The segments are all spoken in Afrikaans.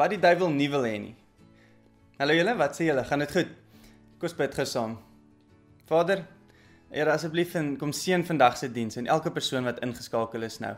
wat die duiwel nie wil hê nie. Hallo julle, wat sê julle? Gaan dit goed? Kom ons bid gesaam. Vader, Here asseblief en kom seën vandag se diens en elke persoon wat ingeskakel is nou.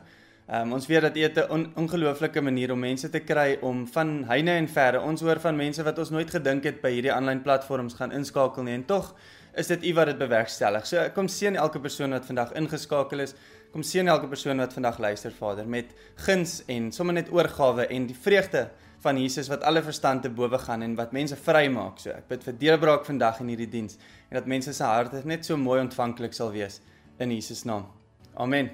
Um, ons weet dat U 'n on ongelooflike manier om mense te kry om van heine en verre. Ons hoor van mense wat ons nooit gedink het by hierdie aanlyn platforms gaan inskakel nie en tog is dit U wat dit bewerkstellig. So kom seën elke persoon wat vandag ingeskakel is. Kom seën elke persoon wat vandag luister, Vader, met guns en sommer net oorgawe en die vreugde van Jesus wat alle verstand te bowe gaan en wat mense vrymaak. So ek bid vir deurbraak vandag in hierdie diens en dat mense se harte net so mooi ontvanklik sal wees in Jesus naam. Amen.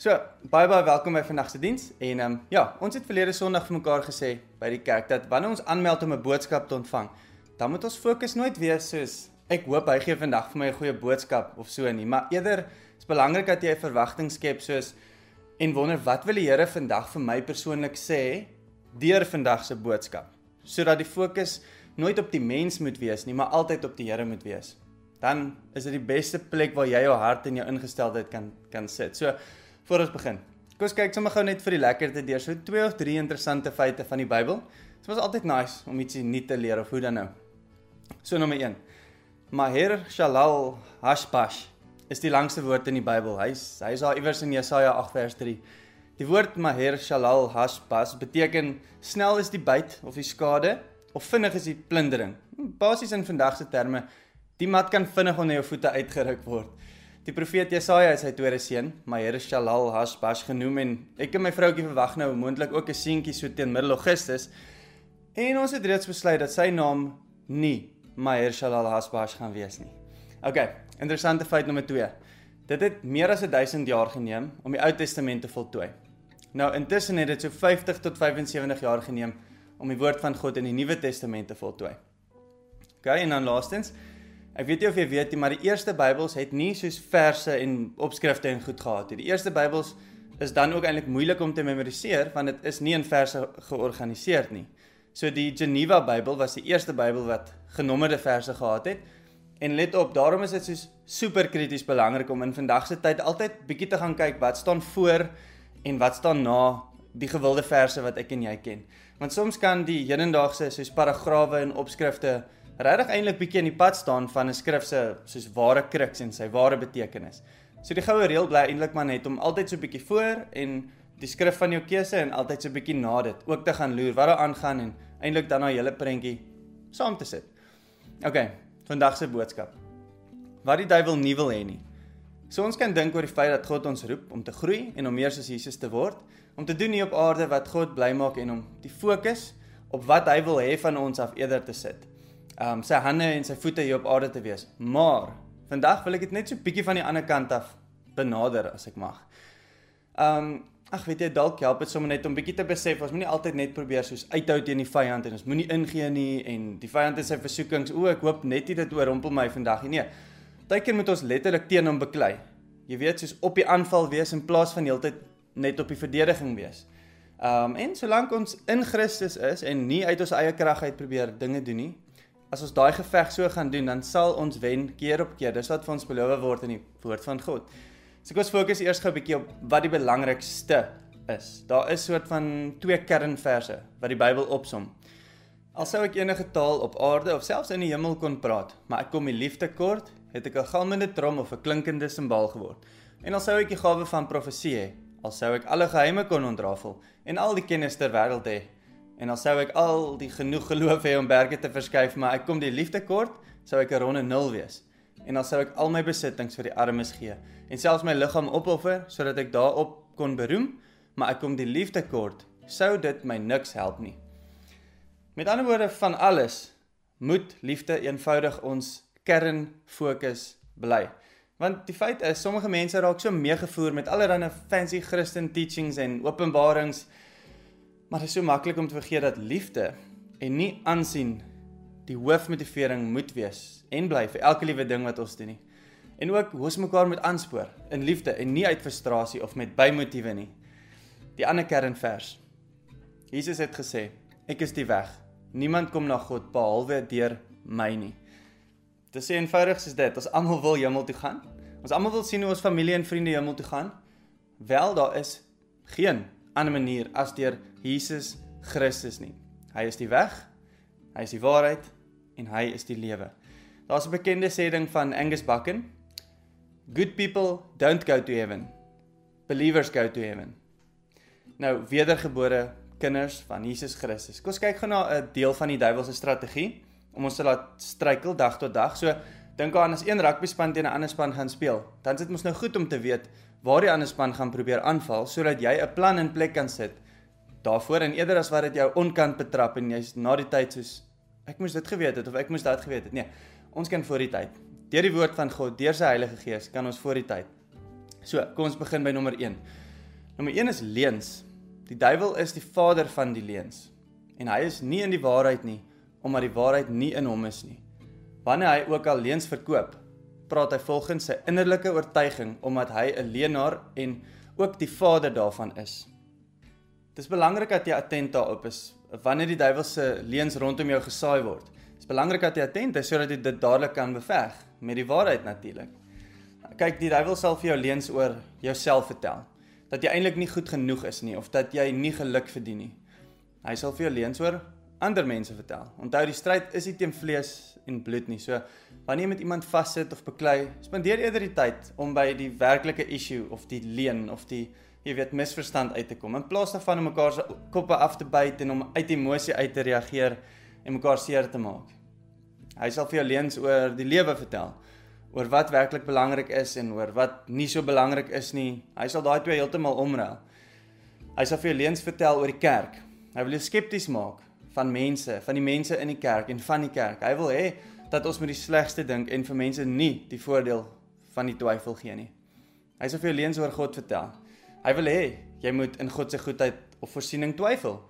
So, baie baie welkom by vandag se diens en ehm um, ja, ons het verlede Sondag vir mekaar gesê by die kerk dat wanneer ons aanmeld om 'n boodskap te ontvang, dan moet ons fokus nooit wees soos ek hoop hy gee vandag vir my 'n goeie boodskap of so nie, maar eerder is belangrik dat jy 'n verwagting skep soos en wonder wat wil die Here vandag vir my persoonlik sê deur vandag se boodskap sodat die fokus nooit op die mens moet wees nie, maar altyd op die Here moet wees. Dan is dit die beste plek waar jy jou hart en jou ingesteldheid kan kan sit. So, voor ons begin. Kom ons kyk sommer gou net vir die lekkerte deur so twee of drie interessante feite van die Bybel. Dit was altyd nice om ietsie nuut te leer of hoe dan nou. So nommer 1. Maher Shalal Hashbash is die langste woord in die Bybel. Hy's hy's daar iewers in Jesaja 8 vers 3. Die woord Maher Shalal Hashbas beteken snel is die byt of die skade of vinnig is die plundering. Basies in vandag se terme, die mat kan vinnig onder jou voete uitgeruk word. Die profeet Jesaja is sy tweede seun, Maher Shalal Hashbas genoem en ek en my vroutjie verwag nou moontlik ook 'n seentjie so teen middel Augustus. En ons het reeds besluit dat sy naam nie Maher Shalal Hashbas gaan wees nie. OK, interessante feit nommer 2. Dit het meer as 1000 jaar geneem om die Ou Testament te voltooi. Nou intussen het dit so 50 tot 75 jaar geneem om die woord van God in die Nuwe Testament te voltooi. OK, en dan laastens, ek weet nie of jy weet nie, maar die eerste Bybels het nie soos verse en opskrifte en goed gehad nie. Die eerste Bybels is dan ook eintlik moeilik om te memoriseer want dit is nie in verse georganiseer nie. So die Geneva Bybel was die eerste Bybel wat genommerde verse gehad het. En let op, daarom is dit so super krities belangrik om in vandag se tyd altyd bietjie te gaan kyk wat staan voor en wat staan na die gewilde verse wat ek en jy ken. Want soms kan die hedendaagse soos paragrawe en opskrifte regtig eintlik bietjie in die pad staan van 'n skrif se soos ware kruks en sy ware betekenis. So die goue reël bly eintlik maar net om altyd so bietjie voor en die skrif van jou keuse en altyd so bietjie na dit ook te gaan loer wat daar aangaan en eintlik dan na hele prentjie saam te sit. OK, vandag se boodskap. Wat die duiwel nie wil hê nie. So ons kan dink oor die feit dat God ons roep om te groei en om meer soos Jesus te word, om te doen hier op aarde wat God bly maak en om die fokus op wat hy wil hê van ons af eerder te sit. Um sy hande en sy voete hier op aarde te wees. Maar vandag wil ek dit net so bietjie van die ander kant af benader as ek mag. Um ag weet jy dalk help dit sommer net om bietjie te besef ons moenie altyd net probeer soos uithou teen die vyand en ons moenie ingee nie en die vyand en sy versoekings o ek hoop net nie dit oorrompel my vandag nie. Nee. Partykeer moet ons letterlik teen hom beklei. Jy weet, soos op die aanval wees in plaas van heeltyd net op die verdediging wees. Um en solank ons in Christus is en nie uit ons eie krag uit probeer dinge doen nie, as ons daai geveg so gaan doen, dan sal ons wen keer op keer. Dis wat vir ons beloof word in die woord van God. So kom ons fokus eers gou 'n bietjie op wat die belangrikste is. Daar is soort van twee kernverse wat die Bybel opsom. Al sou ek enige taal op aarde of selfs in die hemel kon praat, maar ek kom die liefde kort, het ek 'n galmende trom of 'n klinkende simbaal geword. En al sou ek die gawe van profesie hê, al sou ek alle geheime kon ontrafel en al die kennis ter wêreld hê, en al sou ek al die genoeg geloof hê om berge te verskuif, maar ek kom die liefde kort, sou ek 'n ronde nul wees. En al sou ek al my besittings vir die armes gee en selfs my liggaam opoffer sodat ek daarop kon beroem, maar ek kom die liefde kort, sou dit my niks help nie. Met ander woorde van alles moet liefde eenvoudig ons kern fokus bly. Want die feit is sommige mense raak so meegevoer met allerlei fancy Christian teachings en openbarings. Maar dit is so maklik om te vergeet dat liefde en nie aansien die hoofmotivering moet wees en bly vir elke liewe ding wat ons doen nie. En ook hoe ons mekaar moet aanspoor in liefde en nie uit frustrasie of met bymotiewe nie. Die ander kernvers. Jesus het gesê, ek is die weg. Niemand kom na God behalwe deur my nie. Dit sê eenvoudig soos dit, ons almal wil hemel toe gaan. Ons almal wil sien hoe ons familie en vriende hemel toe gaan. Wel daar is geen ander manier as deur Jesus Christus nie. Hy is die weg, hy is die waarheid en hy is die lewe. Daar's 'n bekende sêding van Angus Buchan. Good people don't go to heaven. Believers go to heaven. Nou wedergebore kinders van Jesus Christus. Kom ons kyk gou na 'n deel van die duiwel se strategie om ons te laat struikel dag tot dag. So dink aan as een rugby span teen 'n ander span gaan speel, dan is dit mos nou goed om te weet waar die ander span gaan probeer aanval sodat jy 'n plan in plek kan sit daarvoor en eerder as wat dit jou onkant betrap en jy's na die tyd soos ek moes dit geweet het of ek moes dit geweet het. Nee, ons kan voor die tyd. Deur die woord van God, deur sy Heilige Gees kan ons voor die tyd. So, kom ons begin by nommer 1. Nommer 1 is leuns. Die duiwel is die vader van die leuns. En hy is nie in die waarheid nie omdat die waarheid nie in hom is nie. Wanneer hy ook al leuns verkoop, praat hy volgens sy innerlike oortuiging omdat hy 'n leenaar en ook die vader daarvan is. Dis belangrik dat jy attent daarop is wanneer die duiwel se leuns rondom jou gesaai word. Dis belangrik dat jy attent is sodat jy dit dadelik kan beveg met die waarheid natuurlik. Kyk, die duiwel sal vir jou leuns oor jouself vertel dat jy eintlik nie goed genoeg is nie of dat jy nie geluk verdien nie. Hy sal vir jou leuns oor ander mense vertel. Onthou die stryd is nie teen vlees en bloed nie. So wanneer jy met iemand vassit of beklei, spandeer eerder die tyd om by die werklike issue of die leen of die jy weet misverstand uit te kom in plaas daarvan om mekaar se koppe af te byt en om uit emosie uit te reageer en mekaar seer te maak. Hy sal vir jou leuns oor die lewe vertel oor wat werklik belangrik is en oor wat nie so belangrik is nie. Hy sal daai twee heeltemal omruil. Hy sal vir jou leuns vertel oor die kerk. Hy wil jou skepties maak van mense, van die mense in die kerk en van die kerk. Hy wil hê dat ons met die slegste dink en vir mense nie die voordeel van die twyfel gee nie. Hy sê vir jou leuns oor God vertel. Hy wil hê jy moet in God se goedheid of voorsiening twyfel.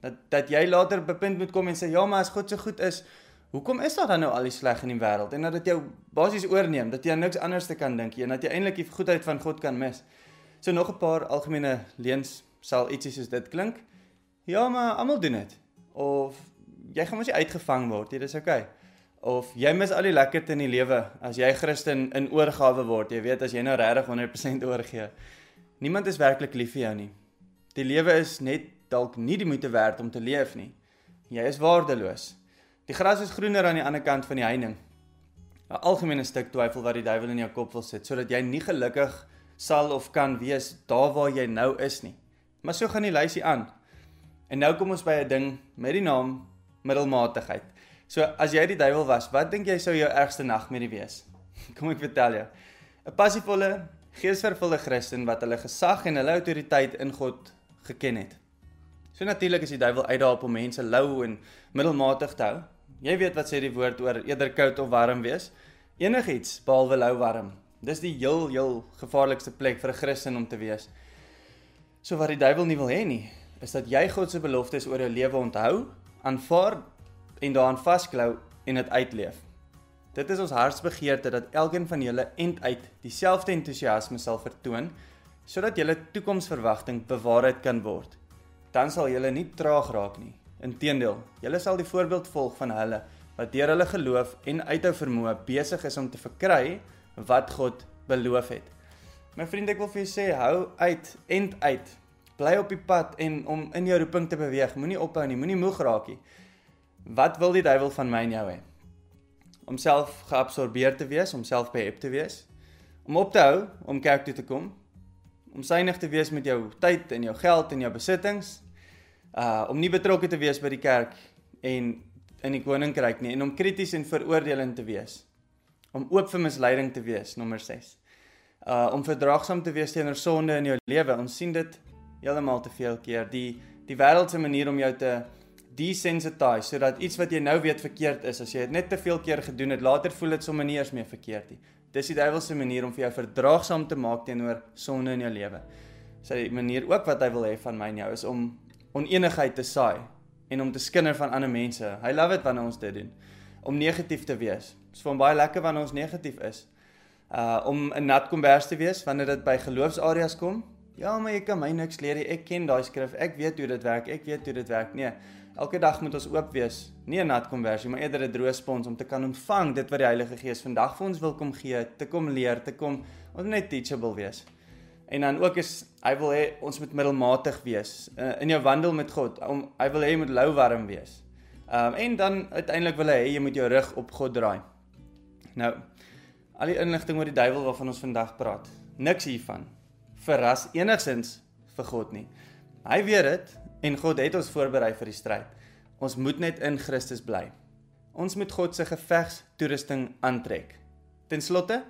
Dat dat jy later bepunt moet kom en sê ja, maar as God so goed is, hoekom is daar dan nou al die sleg in die wêreld? En dat dit jou basies oorneem, dat jy niks anders te kan dink nie en dat jy eintlik die goedheid van God kan mis. So nog 'n paar algemene leuns sal ietsie soos dit klink. Ja, maar almal doen dit of jy gaan mos nie uitgevang word nie, dis oukei. Okay. Of jy mis al die lekkerte in die lewe as jy Christen in oorgawe word. Jy weet as jy nou regtig 100% oorgee. Niemand is werklik lief vir jou nie. Die lewe is net dalk nie die moeite werd om te leef nie. Jy is waardeloos. Die gras is groener aan die ander kant van die heining. 'n Algemene stuk twyfel wat die duiwel in jou kop wil sit sodat jy nie gelukkig sal of kan wees daar waar jy nou is nie. Maar so gaan die lysie aan. En nou kom ons by 'n ding met die naam middelmatigheid. So as jy die duiwel was, wat dink jy sou jou ergste nagmerrie wees? Kom ek vertel jou. 'n Passievolle, geesvervulde Christen wat hulle gesag en hulle autoriteit in God geken het. So natuurlik is die duiwel uitdaap om mense lou en middelmatig te hou. Jy weet wat sê die woord oor eerder koud of warm wees? Enigiets behalwe lou warm. Dis die heel heel gevaarlikste plek vir 'n Christen om te wees. So wat die duiwel nie wil hê nie, is dat jy God se beloftes oor jou lewe onthou, aanvaar en daaraan vasklou en dit uitleef. Dit is ons hartsbegeerte dat elkeen van julle end uit dieselfde entoesiasme sal vertoon sodat julle toekomsverwagting bewaarheid kan word. Dan sal julle nie traag raak nie. Inteendeel, julle sal die voorbeeld volg van hulle wat deur hulle geloof en uithou vermoë besig is om te verkry wat God beloof het. My vriend, ek wil vir julle sê, hou uit, end uit bly op die pad en om in jou roeping te beweeg. Moenie ophou nie, moenie moeg raak nie. Wat wil die duiwel van my en jou hê? Om self geabsorbeer te wees, om self behep te wees, om op te hou om kerk toe te kom, om synig te wees met jou tyd en jou geld en jou besittings, uh om nie betrokke te wees by die kerk en in die koninkryk nie en om krities en veroordelend te wees. Om oop vir misleiding te wees, nommer 6. Uh om verdraagsaam te wees teenoor sonde in jou lewe. Ons sien dit heeltemal te veel keer. Die die wêreld se manier om jou te desensitize sodat iets wat jy nou weet verkeerd is as jy dit net te veel keer gedoen het later voel dit sommer nie eens meer verkeerd nie. Dis die duiwel se manier om vir jou verdraagsaam te maak teenoor sonde in jou lewe. Sy manier ook wat hy wil hê van my en jou is om onenigheid te saai en om te skinder van ander mense. Hy love dit wanneer ons dit doen. Om negatief te wees. Dis vir hom baie lekker wanneer ons negatief is. Uh om 'n nat kombers te wees wanneer dit by geloofsareas kom Ja, maar jy kan my niks leer nie. Ek ken daai skrif. Ek weet hoe dit werk. Ek weet hoe dit werk. Nee. Elke dag moet ons oop wees. Nie 'n nat konversie, maar eerder 'n droë spons om te kan ontvang dit wat die Heilige Gees vandag vir ons wil kom gee, te kom leer, te kom ons net teachable wees. En dan ook is hy wil hê ons moet middelmatig wees uh, in jou wandel met God. Om hy wil hê jy moet louwarm wees. Um en dan uiteindelik wil hy hê jy moet jou rug op God draai. Nou al die inligting oor die duiwel waarvan ons vandag praat. Niks hiervan verras enigsins vir God nie. Hy weet dit en God het ons voorberei vir die stryd. Ons moet net in Christus bly. Ons moet God se gevegstoerusting aantrek. Ten slotte,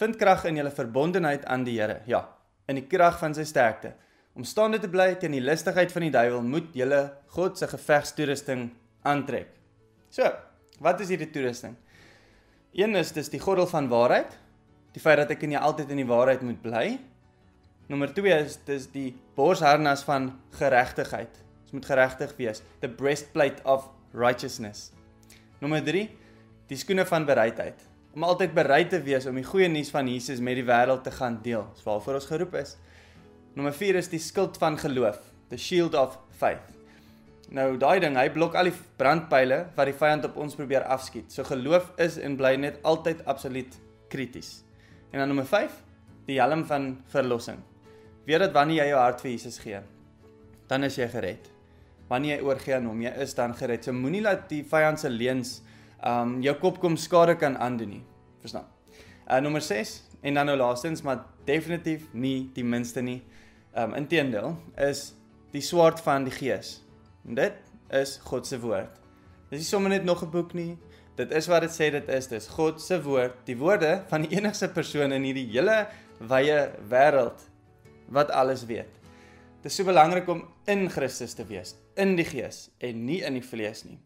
vind krag in julle verbondenheid aan die Here. Ja, in die krag van sy sterkte. Om staande te bly teen die listigheid van die duiwel, moet julle God se gevegstoerusting aantrek. So, wat is hierdie toerusting? Een is dis die gordel van waarheid, die feit dat ek in jou altyd in die waarheid moet bly. Nommer 2 is dis die borsharnas van geregtigheid. Ons moet geregtig wees, the breastplate of righteousness. Nommer 3, die skoene van bereidheid om altyd bereid te wees om die goeie nuus van Jesus met die wêreld te gaan deel. Dis waarvoor ons geroep is. Nommer 4 is die skild van geloof, the shield of faith. Nou daai ding, hy blok al die brandpyle wat die vyand op ons probeer afskiet. So geloof is en bly net altyd absoluut krities. En dan nommer 5, die helm van verlossing. Weet dat wanneer jy jou hart vir Jesus gee, dan is jy gered. Wanneer jy oorgee aan hom, jy is dan gered. So moenie laat die vyand se leuns um jou kop kom skade kan aandoen nie. Verstaan? Uh nommer 6 en dan nou laastens maar definitief nie die minste nie. Um inteendeel is die swaard van die gees. En dit is God se woord. Dis nie sommer net nog 'n boek nie. Dit is wat dit sê dit is. Dis God se woord, die woorde van die enigste persoon in hierdie hele wye wêreld wat alles weet. Dit is so belangrik om in Christus te wees, in die gees en nie in die vlees nie.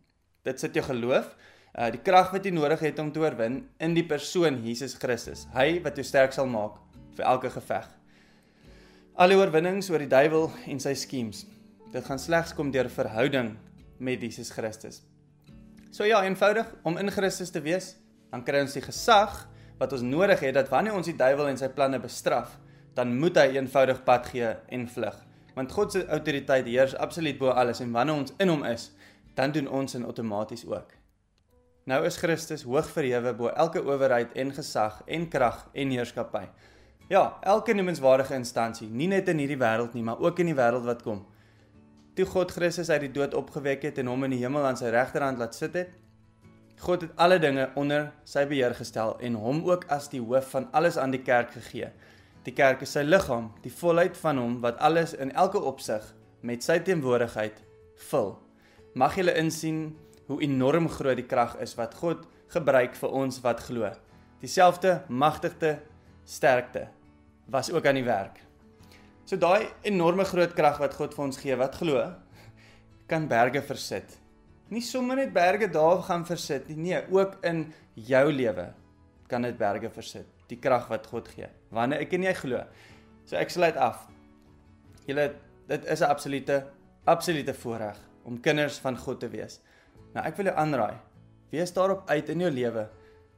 Dit sit jou geloof uh die krag wat jy nodig het om te oorwin in die persoon Jesus Christus. Hy wat jou sterk sal maak vir elke geveg. Al die oorwinnings oor die duiwel en sy skems. Dit gaan slegs kom deur verhouding met Jesus Christus. So ja, eenvoudig om in Christus te wees, dan kry ons die gesag wat ons nodig het dat wanneer ons die duiwel en sy planne bestraf, dan moet hy eenvoudig pad gee en vlug. Want God se autoriteit heers absoluut bo alles en wanneer ons in hom is, dan doen ons in outomaties ook. Nou is Christus hoog verhewe bo elke owerheid en gesag en krag en heerskappy. Ja, elke noemenswaardige instansie, nie net in hierdie wêreld nie, maar ook in die wêreld wat kom. Toe God Christus uit die dood opgewek het en hom in die hemel aan sy regterhand laat sit het, God het alle dinge onder sy beheer gestel en hom ook as die hoof van alles aan die kerk gegee. Die kerk is sy liggaam, die volheid van hom wat alles in elke opsig met sy teenwoordigheid vul. Mag julle insien hoe enorm groot die krag is wat God gebruik vir ons wat glo. Dieselfde magtigste sterkte was ook aan die werk. So daai enorme groot krag wat God vir ons gee wat glo kan berge versit. Nie sommer net berge daar gaan versit nie, nee, ook in jou lewe kan dit berge versit. Die krag wat God gee wanneer ek en jy glo. So ek sluit af. Julle dit is 'n absolute absolute voorreg om kinders van God te wees. Nou ek wil jou aanraai. Wees daarop uit in jou lewe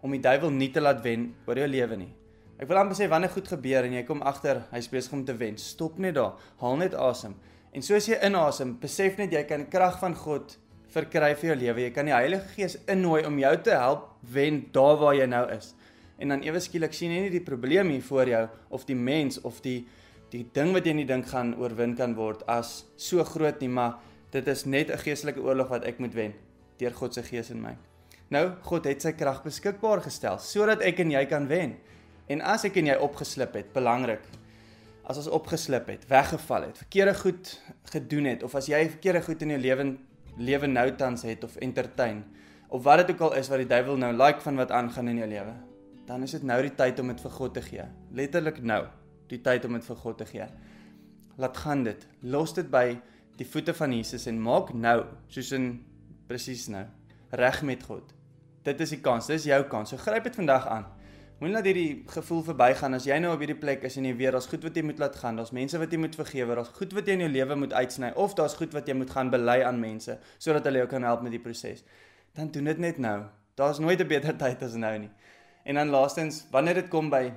om die duiwel nie te laat wen oor jou lewe nie. Ek wil amper sê wanneer goed gebeur en jy kom agter hy's besig om te wen, stop net daar. Haal net asem. En soos jy inasem, besef net jy kan krag van God verkry vir jou lewe. Jy kan die Heilige Gees innooi om jou te help wen daar waar jy nou is. En dan ewe skielik sien jy nie die probleem hier voor jou of die mens of die die ding wat jy nie dink gaan oorwin kan word as so groot nie, maar dit is net 'n geestelike oorlog wat ek moet wen deur God se gees in my. Nou, God het sy krag beskikbaar gestel sodat ek en jy kan wen. En as ek en jy opgeslip het, belangrik. As ons opgeslip het, weggeval het, verkeerde goed gedoen het of as jy verkeerde goed in jou lewe lewe nou tans het of entertain of wat dit ook al is wat die duiwel nou like van wat aangaan in jou lewe, dan is dit nou die tyd om dit vir God te gee. Letterlik nou, die tyd om dit vir God te gee. Laat gaan dit. Los dit by die voete van Jesus en maak nou, soos in presies nou reg met God. Dit is die kans, dis jou kans. So gryp dit vandag aan. Moenie laat hierdie gevoel verbygaan as jy nou op hierdie plek is en jy weet daar's goed wat jy moet laat gaan, daar's mense wat jy moet vergewe, daar's goed wat jy in jou lewe moet uitsny of daar's goed wat jy moet gaan bely aan mense sodat hulle jou kan help met die proses. Dan doen dit net nou. Daar's nooit 'n beter tyd as nou nie. En dan laastens, wanneer dit kom by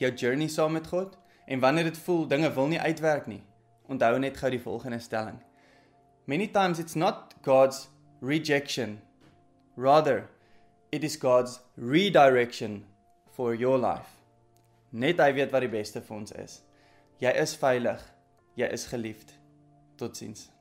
jou journey saam met God en wanneer dit voel dinge wil nie uitwerk nie, onthou net gou die volgende stelling. Many times it's not God's rejection. Rather, it is God's redirection for your life. Net hy weet wat die beste vir ons is. Jy is veilig. Jy is geliefd. Totsiens.